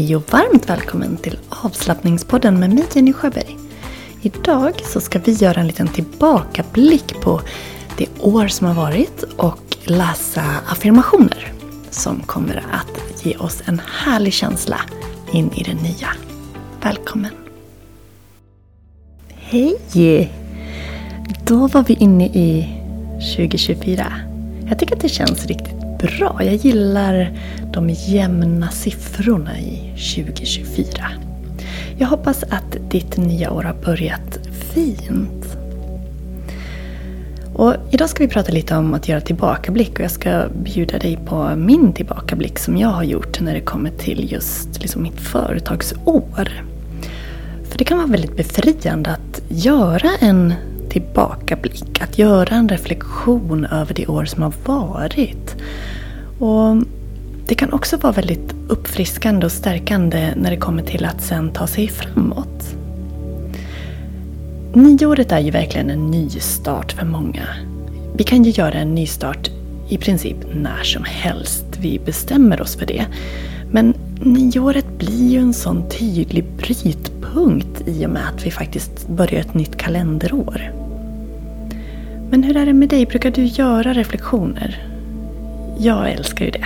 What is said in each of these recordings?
Hej och varmt välkommen till avslappningspodden med mig Jenny Sjöberg. Idag så ska vi göra en liten tillbakablick på det år som har varit och läsa affirmationer som kommer att ge oss en härlig känsla in i det nya. Välkommen! Hej! Då var vi inne i 2024. Jag tycker att det känns riktigt bra. Jag gillar de jämna siffrorna i 2024. Jag hoppas att ditt nya år har börjat fint. Och idag ska vi prata lite om att göra tillbakablick och jag ska bjuda dig på min tillbakablick som jag har gjort när det kommer till just liksom mitt företagsår. För det kan vara väldigt befriande att göra en tillbakablick, att göra en reflektion över det år som har varit. Och det kan också vara väldigt uppfriskande och stärkande när det kommer till att sen ta sig framåt. Nyåret är ju verkligen en ny start för många. Vi kan ju göra en nystart i princip när som helst vi bestämmer oss för det. Men nyåret blir ju en sån tydlig brytpunkt i och med att vi faktiskt börjar ett nytt kalenderår. Men hur är det med dig? Brukar du göra reflektioner? Jag älskar ju det.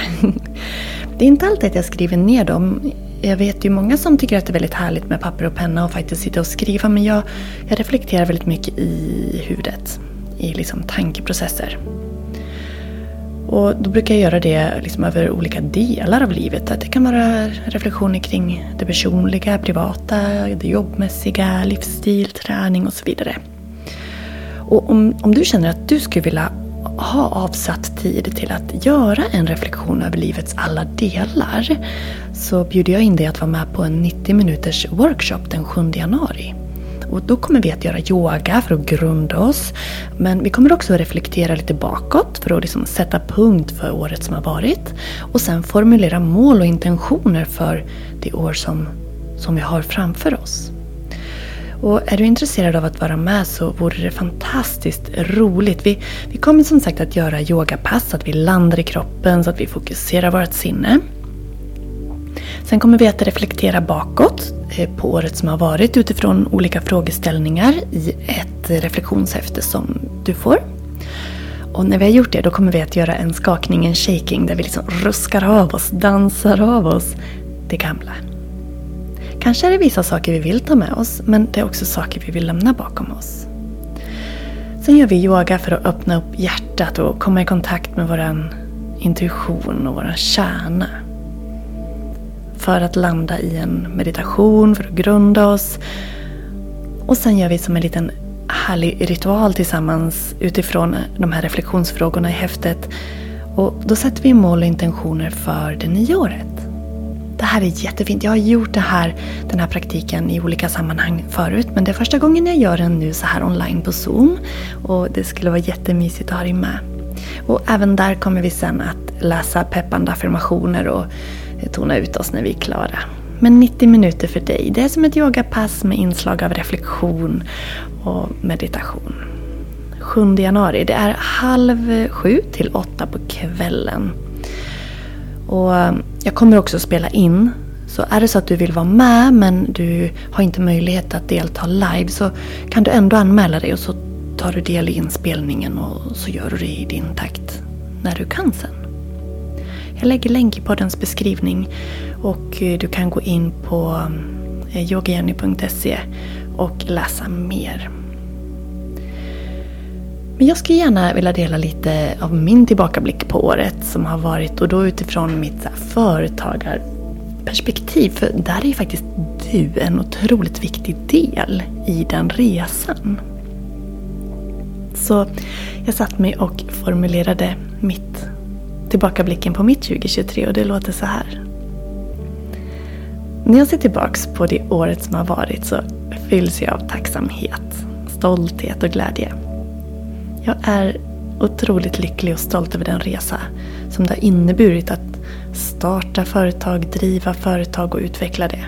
Det är inte alltid att jag skriver ner dem. Jag vet ju många som tycker att det är väldigt härligt med papper och penna och faktiskt sitta och skriva. Men jag, jag reflekterar väldigt mycket i huvudet. I liksom tankeprocesser. Och då brukar jag göra det liksom över olika delar av livet. Att det kan vara reflektioner kring det personliga, privata, det jobbmässiga, livsstil, träning och så vidare. Och om, om du känner att du skulle vilja ha avsatt tid till att göra en reflektion över livets alla delar så bjuder jag in dig att vara med på en 90 minuters workshop den 7 januari. Och då kommer vi att göra yoga för att grunda oss. Men vi kommer också att reflektera lite bakåt för att liksom sätta punkt för året som har varit. Och sen formulera mål och intentioner för det år som, som vi har framför oss. Och är du intresserad av att vara med så vore det fantastiskt roligt. Vi, vi kommer som sagt att göra yogapass så att vi landar i kroppen så att vi fokuserar vårt sinne. Sen kommer vi att reflektera bakåt eh, på året som har varit utifrån olika frågeställningar i ett reflektionshäfte som du får. Och när vi har gjort det då kommer vi att göra en skakning, en shaking där vi liksom ruskar av oss, dansar av oss det gamla. Kanske är det vissa saker vi vill ta med oss, men det är också saker vi vill lämna bakom oss. Sen gör vi yoga för att öppna upp hjärtat och komma i kontakt med vår intuition och vår kärna. För att landa i en meditation, för att grunda oss. Och sen gör vi som en liten härlig ritual tillsammans utifrån de här reflektionsfrågorna i häftet. Och då sätter vi mål och intentioner för det nya året. Det här är jättefint. Jag har gjort det här, den här praktiken i olika sammanhang förut. Men det är första gången jag gör den nu så här online på Zoom. Och det skulle vara jättemysigt att ha dig med. Och även där kommer vi sen att läsa peppande affirmationer och tona ut oss när vi är klara. Men 90 minuter för dig, det är som ett yogapass med inslag av reflektion och meditation. 7 januari, det är halv sju till åtta på kvällen. Och ehm, jag kommer också spela in. Så är det så att du vill vara med men du har inte möjlighet att delta live så kan du ändå anmäla dig och så tar du del i inspelningen och så gör du det i din takt när du kan sen. Jag lägger länk i poddens beskrivning och eh, du kan gå in på ehm, yogajenny.se och läsa mer. Men jag skulle gärna vilja dela lite av min tillbakablick på året som har varit och då utifrån mitt företagarperspektiv. För där är ju faktiskt du en otroligt viktig del i den resan. Så jag satt mig och formulerade mitt tillbakablicken på mitt 2023 och det låter så här. När jag ser tillbaks på det året som har varit så fylls jag av tacksamhet, stolthet och glädje. Jag är otroligt lycklig och stolt över den resa som det har inneburit att starta företag, driva företag och utveckla det.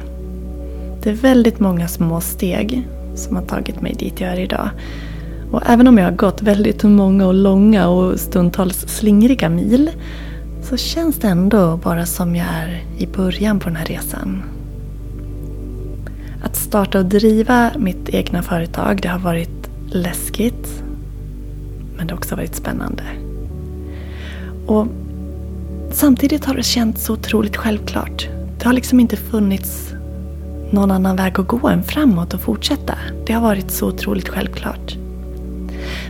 Det är väldigt många små steg som har tagit mig dit jag är idag. Och även om jag har gått väldigt många och långa och stundtals slingriga mil så känns det ändå bara som jag är i början på den här resan. Att starta och driva mitt egna företag, det har varit läskigt. Men det har också varit spännande. Och samtidigt har det känts så otroligt självklart. Det har liksom inte funnits någon annan väg att gå än framåt och fortsätta. Det har varit så otroligt självklart.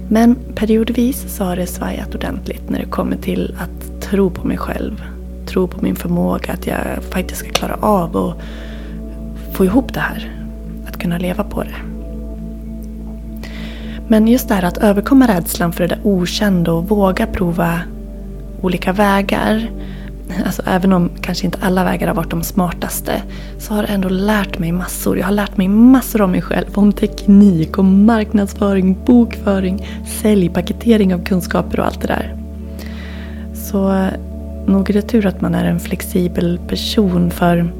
Men periodvis så har det svajat ordentligt när det kommer till att tro på mig själv. Tro på min förmåga att jag faktiskt ska klara av och få ihop det här. Att kunna leva på det. Men just det här att överkomma rädslan för det där okända och våga prova olika vägar. Alltså även om kanske inte alla vägar har varit de smartaste så har det ändå lärt mig massor. Jag har lärt mig massor om mig själv. Om teknik, om marknadsföring, bokföring, sälj, paketering av kunskaper och allt det där. Så nog är det tur att man är en flexibel person för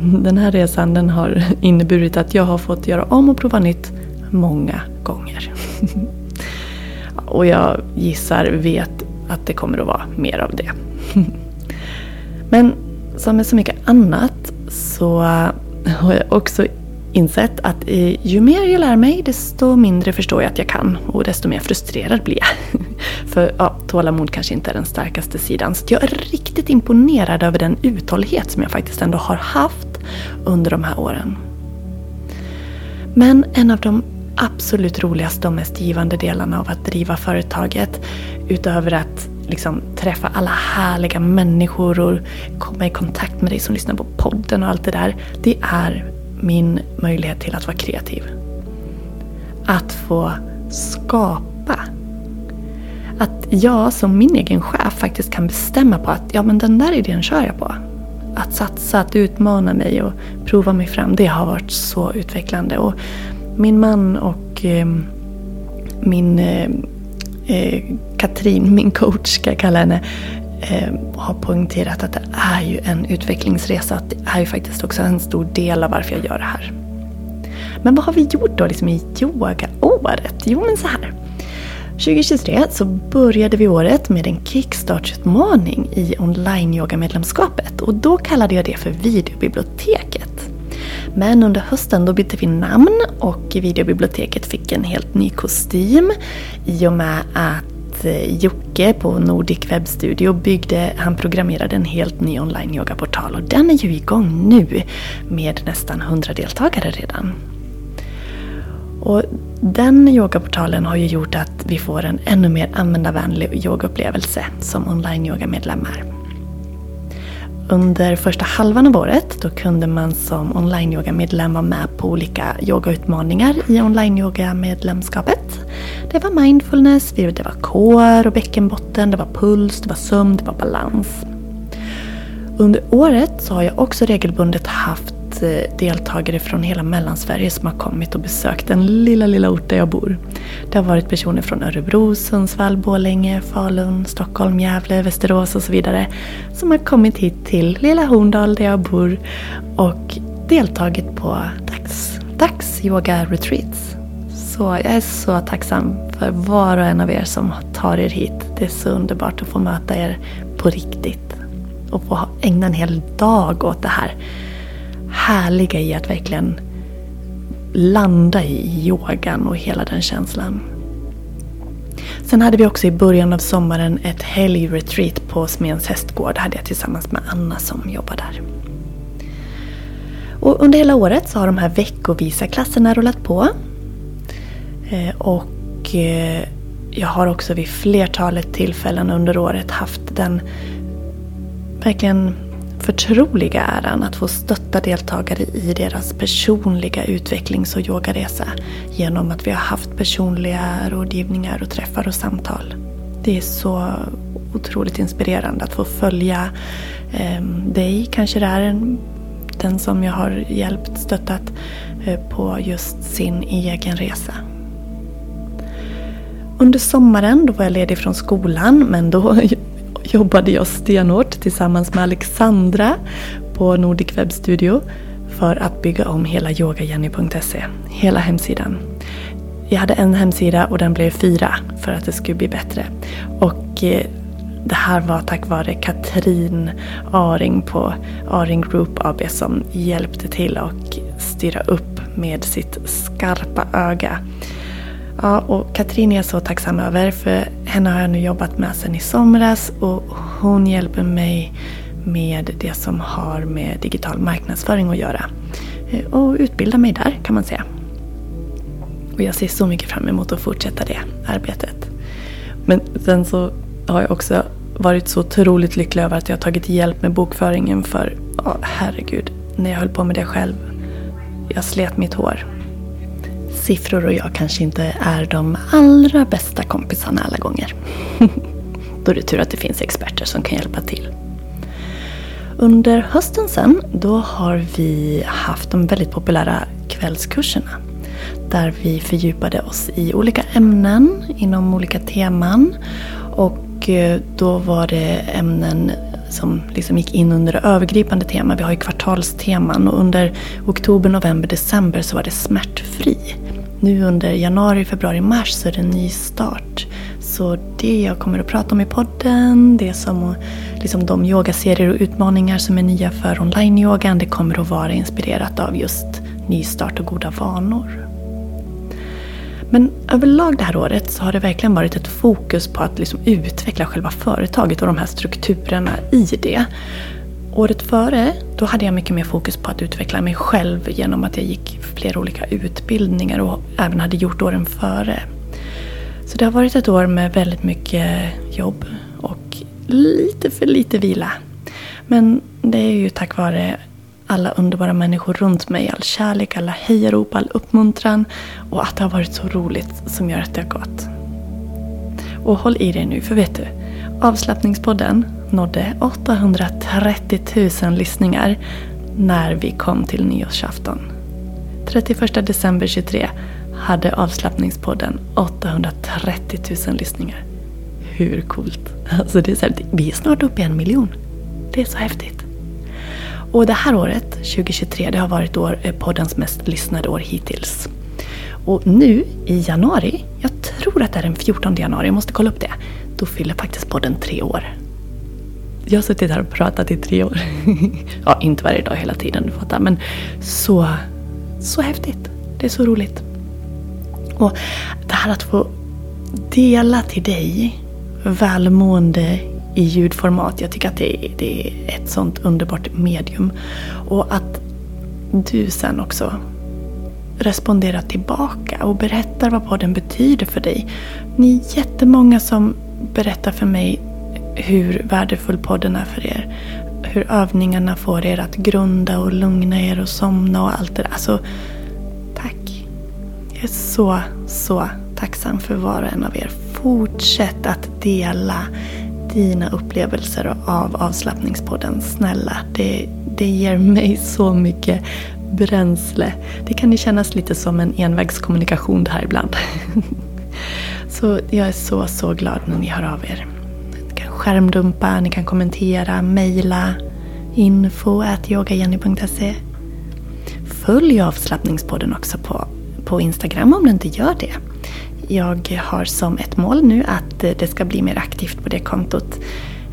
den här resan den har inneburit att jag har fått göra om och prova nytt många gånger. och jag gissar, vet att det kommer att vara mer av det. Men som med så mycket annat så har jag också insett att ju mer jag lär mig desto mindre förstår jag att jag kan och desto mer frustrerad blir jag. För ja, tålamod kanske inte är den starkaste sidan. Så jag är riktigt imponerad över den uthållighet som jag faktiskt ändå har haft under de här åren. Men en av de absolut roligaste och mest givande delarna av att driva företaget utöver att liksom träffa alla härliga människor och komma i kontakt med dig som lyssnar på podden och allt det där. Det är min möjlighet till att vara kreativ. Att få skapa. Att jag som min egen chef faktiskt kan bestämma på att ja men den där idén kör jag på. Att satsa, att utmana mig och prova mig fram, det har varit så utvecklande. Och min man och eh, min eh, eh, Katrin, min coach ska jag kalla henne, eh, har poängterat att det är ju en utvecklingsresa. Att det är ju faktiskt också en stor del av varför jag gör det här. Men vad har vi gjort då liksom i yogaåret? Jo men så här. 2023 så började vi året med en kickstart-utmaning i online-yoga-medlemskapet och då kallade jag det för videobiblioteket. Men under hösten då bytte vi namn och videobiblioteket fick en helt ny kostym i och med att eh, Jocke på Nordic Web Studio byggde, han programmerade en helt ny online-yogaportal och den är ju igång nu med nästan 100 deltagare redan. Och den yogaportalen har ju gjort att vi får en ännu mer användarvänlig yogaupplevelse som online-yogamedlemmar. Under första halvan av året då kunde man som online-yoga-medlem vara med på olika yogautmaningar i online-yoga-medlemskapet. Det var mindfulness, det var core och bäckenbotten, det var puls, det var sömn, det var balans. Under året så har jag också regelbundet haft Deltagare från hela Mellansverige som har kommit och besökt den lilla, lilla ort där jag bor. Det har varit personer från Örebro, Sundsvall, Borlänge, Falun, Stockholm, Gävle, Västerås och så vidare som har kommit hit till lilla Horndal där jag bor och deltagit på dags, dags yoga retreats. Så jag är så tacksam för var och en av er som tar er hit. Det är så underbart att få möta er på riktigt och få ägna en hel dag åt det här härliga i att verkligen landa i yogan och hela den känslan. Sen hade vi också i början av sommaren ett helgretreat på Smedens hästgård. Det hade jag tillsammans med Anna som jobbar där. Och under hela året så har de här veckovisa klasserna rullat på. Eh, och eh, jag har också vid flertalet tillfällen under året haft den verkligen förtroliga äran att få stötta deltagare i deras personliga utvecklings och yogaresa genom att vi har haft personliga rådgivningar och träffar och samtal. Det är så otroligt inspirerande att få följa eh, dig, kanske det är den som jag har hjälpt, stöttat eh, på just sin egen resa. Under sommaren då var jag ledig från skolan men då jobbade jag stenhårt tillsammans med Alexandra på Nordic Web Studio för att bygga om hela yogajenny.se, hela hemsidan. Jag hade en hemsida och den blev fyra för att det skulle bli bättre. Och eh, det här var tack vare Katrin Aring på Aring Group AB som hjälpte till och styra upp med sitt skarpa öga. Ja, och Katrin är jag så tacksam över för henne har jag nu jobbat med sedan i somras och hon hjälper mig med det som har med digital marknadsföring att göra. Eh, och utbilda mig där kan man säga. Och jag ser så mycket fram emot att fortsätta det arbetet. Men sen så har jag också varit så otroligt lycklig över att jag har tagit hjälp med bokföringen för, oh, herregud, när jag höll på med det själv. Jag slet mitt hår. Siffror och jag kanske inte är de allra bästa kompisarna alla gånger. Då är det tur att det finns experter som kan hjälpa till. Under hösten sen, då har vi haft de väldigt populära kvällskurserna. Där vi fördjupade oss i olika ämnen inom olika teman. Och eh, då var det ämnen som liksom gick in under det övergripande temat. Vi har ju kvartalsteman och under oktober, november, december så var det smärtfri. Nu under januari, februari, mars så är det en ny start. Så det jag kommer att prata om i podden, det som liksom de yogaserier och utmaningar som är nya för online-yogan, det kommer att vara inspirerat av just nystart och goda vanor. Men överlag det här året så har det verkligen varit ett fokus på att liksom utveckla själva företaget och de här strukturerna i det. Året före, då hade jag mycket mer fokus på att utveckla mig själv genom att jag gick flera olika utbildningar och även hade gjort åren före. Så det har varit ett år med väldigt mycket jobb och lite för lite vila. Men det är ju tack vare alla underbara människor runt mig, all kärlek, alla hejarop, all uppmuntran och att det har varit så roligt som gör att det har gått. Och håll i dig nu, för vet du? Avslappningspodden nådde 830 000 lyssningar när vi kom till nyårsafton. 31 december 23 hade avslappningspodden 830 000 lyssningar. Hur coolt? Alltså det är så här, vi är snart uppe i en miljon. Det är så häftigt. Och det här året, 2023, det har varit år, eh, poddens mest lyssnade år hittills. Och nu i januari, jag tror att det är den 14 januari, jag måste kolla upp det. Då fyller faktiskt podden tre år. Jag har suttit här och pratat i tre år. ja, inte varje dag hela tiden, du fattar. Men så, så häftigt. Det är så roligt. Och det här att få dela till dig välmående i ljudformat. Jag tycker att det det är ett sånt underbart medium. Och att du sen också responderar tillbaka och berättar vad podden betyder för dig. Ni är jättemånga som Berätta för mig hur värdefull podden är för er. Hur övningarna får er att grunda och lugna er och somna och allt det där. Alltså, tack. Jag är så, så tacksam för var och en av er. Fortsätt att dela dina upplevelser av avslappningspodden. Snälla, det, det ger mig så mycket bränsle. Det kan ju kännas lite som en envägskommunikation det här ibland. så jag är så, så glad när ni hör av er. Ni kan skärmdumpa, ni kan kommentera, mejla info yogajenny.se Följ avslappningspodden också på, på Instagram om du inte gör det. Jag har som ett mål nu att det ska bli mer aktivt på det kontot.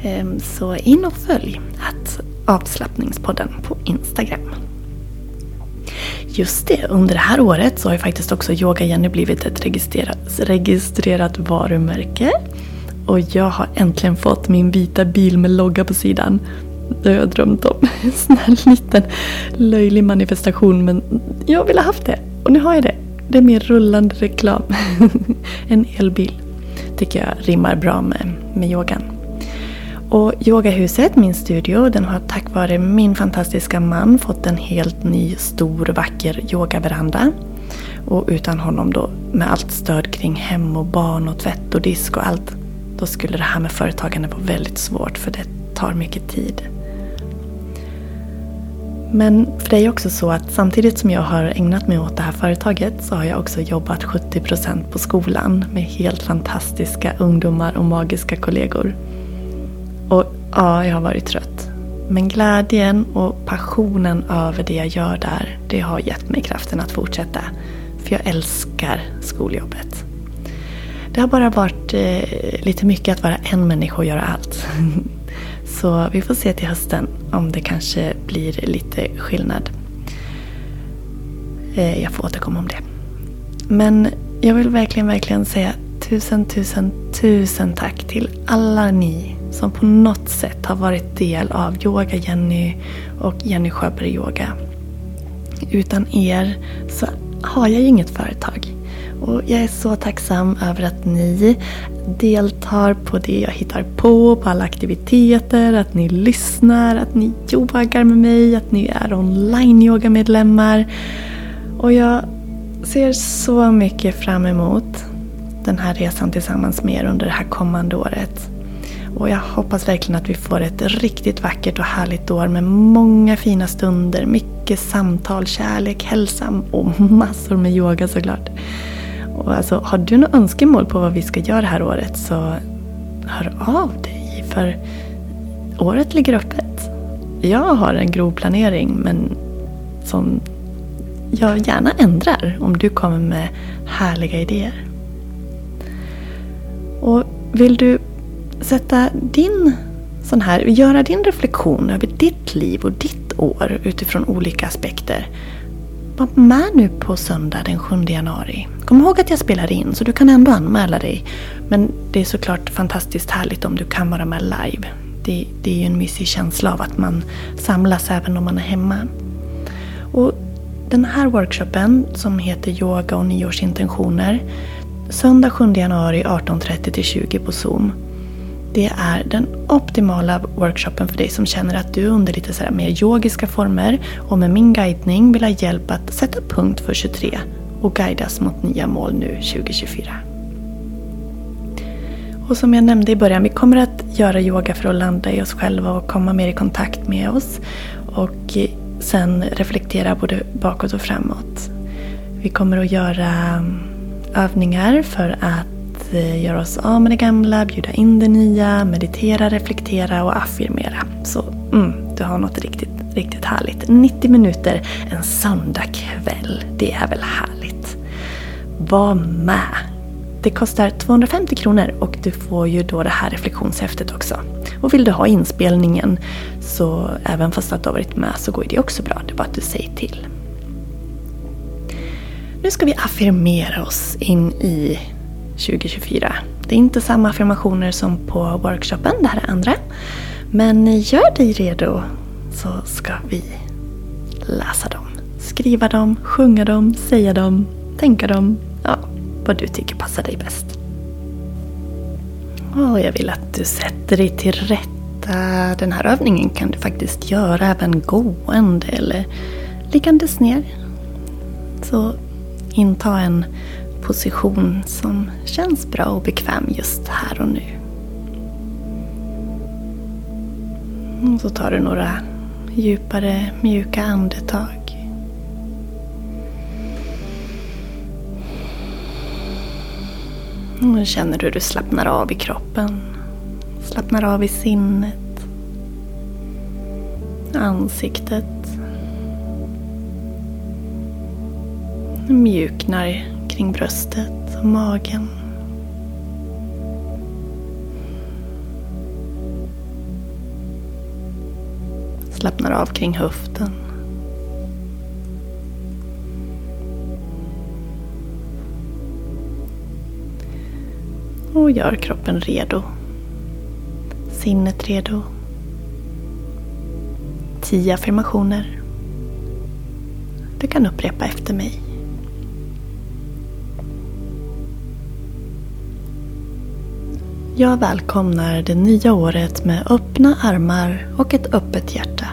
Ehm, så in och följ att avslappningspodden på Instagram. Just det, under det här året så har ju faktiskt också Yoga Jenny blivit ett registrerat, registrerat varumärke. Och jag har äntligen fått min vita bil med logga på sidan. Det har jag drömt om. En sån här liten löjlig manifestation men jag ville ha haft det. Och nu har jag det. Det är mer rullande reklam. en elbil. Tycker jag rimmar bra med, med yogan. Och yogahuset, min studio, den har tack vare min fantastiska man fått en helt ny stor vacker yogaveranda. Och utan honom då, med allt stöd kring hem och barn och tvätt och disk och allt, då skulle det här med företagande vara väldigt svårt för det tar mycket tid. Men för det är också så att samtidigt som jag har ägnat mig åt det här företaget så har jag också jobbat 70% på skolan med helt fantastiska ungdomar och magiska kollegor. Och ja, jag har varit trött. Men glädjen och passionen över det jag gör där, det har gett mig kraften att fortsätta. För jag älskar skoljobbet. Det har bara varit eh, lite mycket att vara en människa och göra allt. Så vi får se till hösten om det kanske blir lite skillnad. Eh, jag får återkomma om det. Men jag vill verkligen, verkligen säga tusen, tusen, tusen tack till alla ni som på något sätt har varit del av Yoga Jenny och Jenny Sjöberg Yoga. Utan er så har jag ju inget företag. Och jag är så tacksam över att ni deltar på det jag hittar på, på alla aktiviteter, att ni lyssnar, att ni yogar med mig, att ni är online-yogamedlemmar. Och jag ser så mycket fram emot den här resan tillsammans med er under det här kommande året. Och jag hoppas verkligen att vi får ett riktigt vackert och härligt år med många fina stunder, mycket samtal, kärlek, hälsa och massor med yoga såklart. Och alltså, har du några önskemål på vad vi ska göra det här året så hör av dig. För året ligger öppet. Jag har en grov planering men som jag gärna ändrar om du kommer med härliga idéer. Och vill du sätta din sån här, göra din reflektion över ditt liv och ditt år utifrån olika aspekter. Var med nu på söndag den 7 januari. Kom ihåg att jag spelar in så du kan ändå anmäla dig. Men det är såklart fantastiskt härligt om du kan vara med live. Det, det är ju en mysig känsla av att man samlas även om man är hemma. Och den här workshopen som heter Yoga och nyårsintentioner. Söndag 7 januari 18.30 20 på Zoom. Det är den optimala workshopen för dig som känner att du under lite så mer yogiska former och med min guidning vill ha hjälp att sätta punkt för 23 och guidas mot nya mål nu 2024. Och som jag nämnde i början, vi kommer att göra yoga för att landa i oss själva och komma mer i kontakt med oss. Och sen reflektera både bakåt och framåt. Vi kommer att göra övningar för att eh, göra oss av med det gamla, bjuda in det nya, meditera, reflektera och affirmera. Så mm, du har något riktigt, riktigt härligt. 90 minuter en söndagkväll. Det är väl härligt? Var med! Det kostar 250 kronor och du får ju då det här reflektionshäftet också. Och vill du ha inspelningen så även fast att du har varit med så går det också bra. Det är bara att du säger till. Nu ska vi affirmera oss in i 2024. Det är inte samma affirmationer som på workshopen, det här är andra. Men gör dig redo så ska vi läsa dem. Skriva dem, sjunga dem, säga dem, tänka dem. Ja, vad du tycker passar dig bäst. Och jag vill att du sätter dig till rätta. Den här övningen kan du faktiskt göra även gående eller liggandes ner. Så inta en position som känns bra och bekväm just här och nu. Och så tar du några djupare mjuka andetag. Och känner du hur du slappnar av i kroppen. Slappnar av i sinnet. Ansiktet. Mjuknar kring bröstet och magen. Slappnar av kring höften. Och gör kroppen redo. Sinnet redo. Tio affirmationer. Du kan upprepa efter mig. Jag välkomnar det nya året med öppna armar och ett öppet hjärta.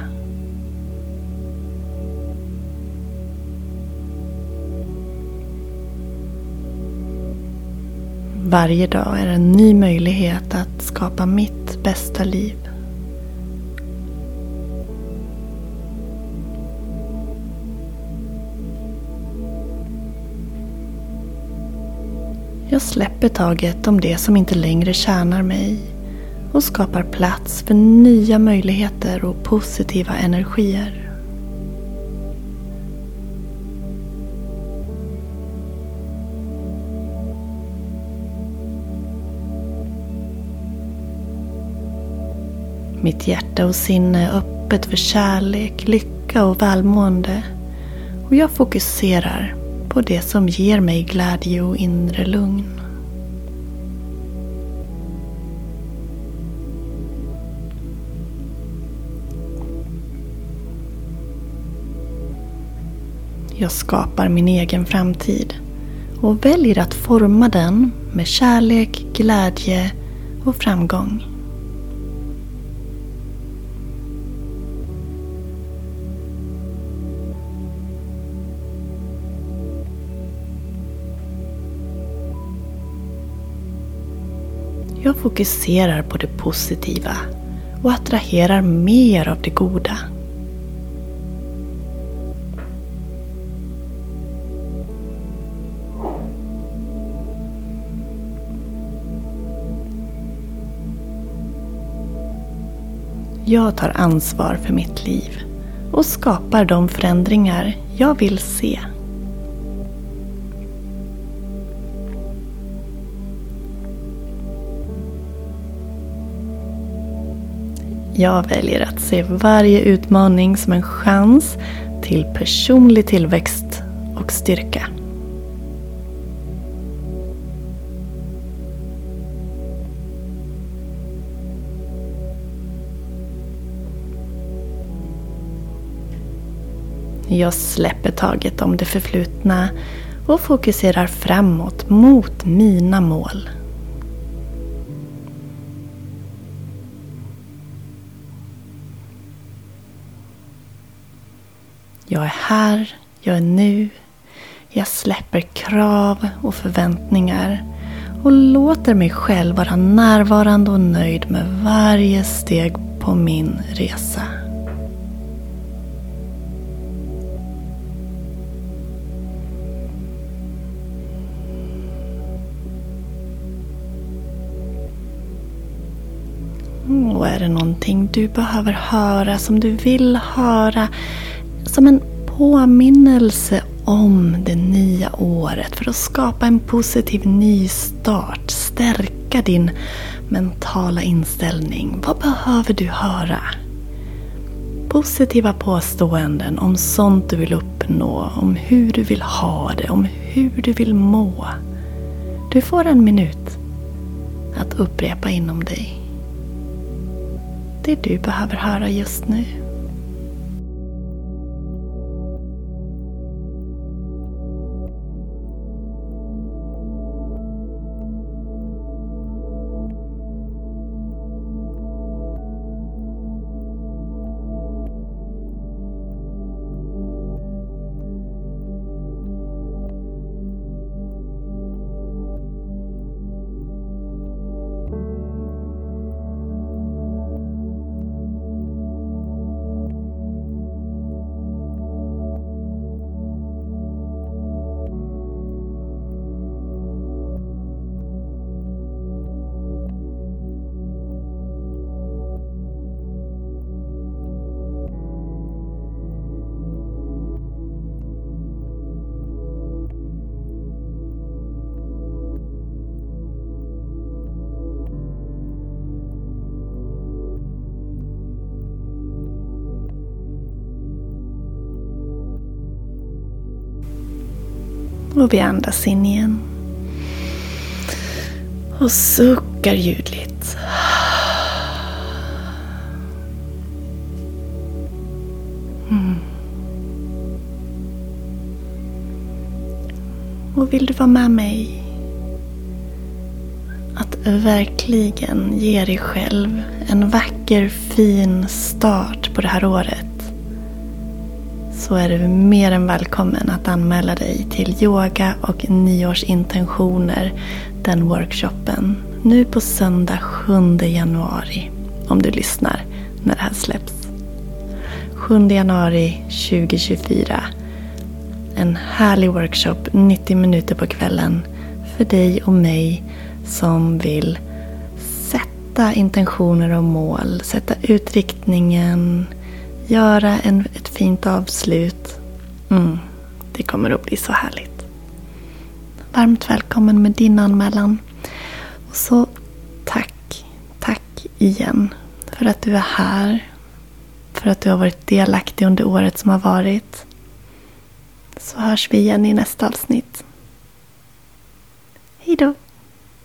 Varje dag är en ny möjlighet att skapa mitt bästa liv. Jag släpper taget om det som inte längre tjänar mig och skapar plats för nya möjligheter och positiva energier. Mitt hjärta och sinne är öppet för kärlek, lycka och välmående Och jag fokuserar på det som ger mig glädje och inre lugn. Jag skapar min egen framtid och väljer att forma den med kärlek, glädje och framgång. Fokuserar på det positiva och attraherar mer av det goda. Jag tar ansvar för mitt liv och skapar de förändringar jag vill se. Jag väljer att se varje utmaning som en chans till personlig tillväxt och styrka. Jag släpper taget om det förflutna och fokuserar framåt mot mina mål. Jag är här, jag är nu. Jag släpper krav och förväntningar och låter mig själv vara närvarande och nöjd med varje steg på min resa. Och är det någonting du behöver höra, som du vill höra, som en påminnelse om det nya året för att skapa en positiv nystart, stärka din mentala inställning. Vad behöver du höra? Positiva påståenden om sånt du vill uppnå, om hur du vill ha det, om hur du vill må. Du får en minut att upprepa inom dig det du behöver höra just nu. Och vi andas in igen. Och suckar ljudligt. Mm. Och vill du vara med mig att verkligen ge dig själv en vacker fin start på det här året så är du mer än välkommen att anmäla dig till yoga och nyårsintentioner, den workshopen, nu på söndag 7 januari. Om du lyssnar när det här släpps. 7 januari 2024. En härlig workshop, 90 minuter på kvällen, för dig och mig som vill sätta intentioner och mål, sätta ut riktningen, göra en, ett fint avslut. Mm, det kommer att bli så härligt. Varmt välkommen med din anmälan. Och så tack, tack igen för att du är här. För att du har varit delaktig under året som har varit. Så hörs vi igen i nästa avsnitt. Hejdå!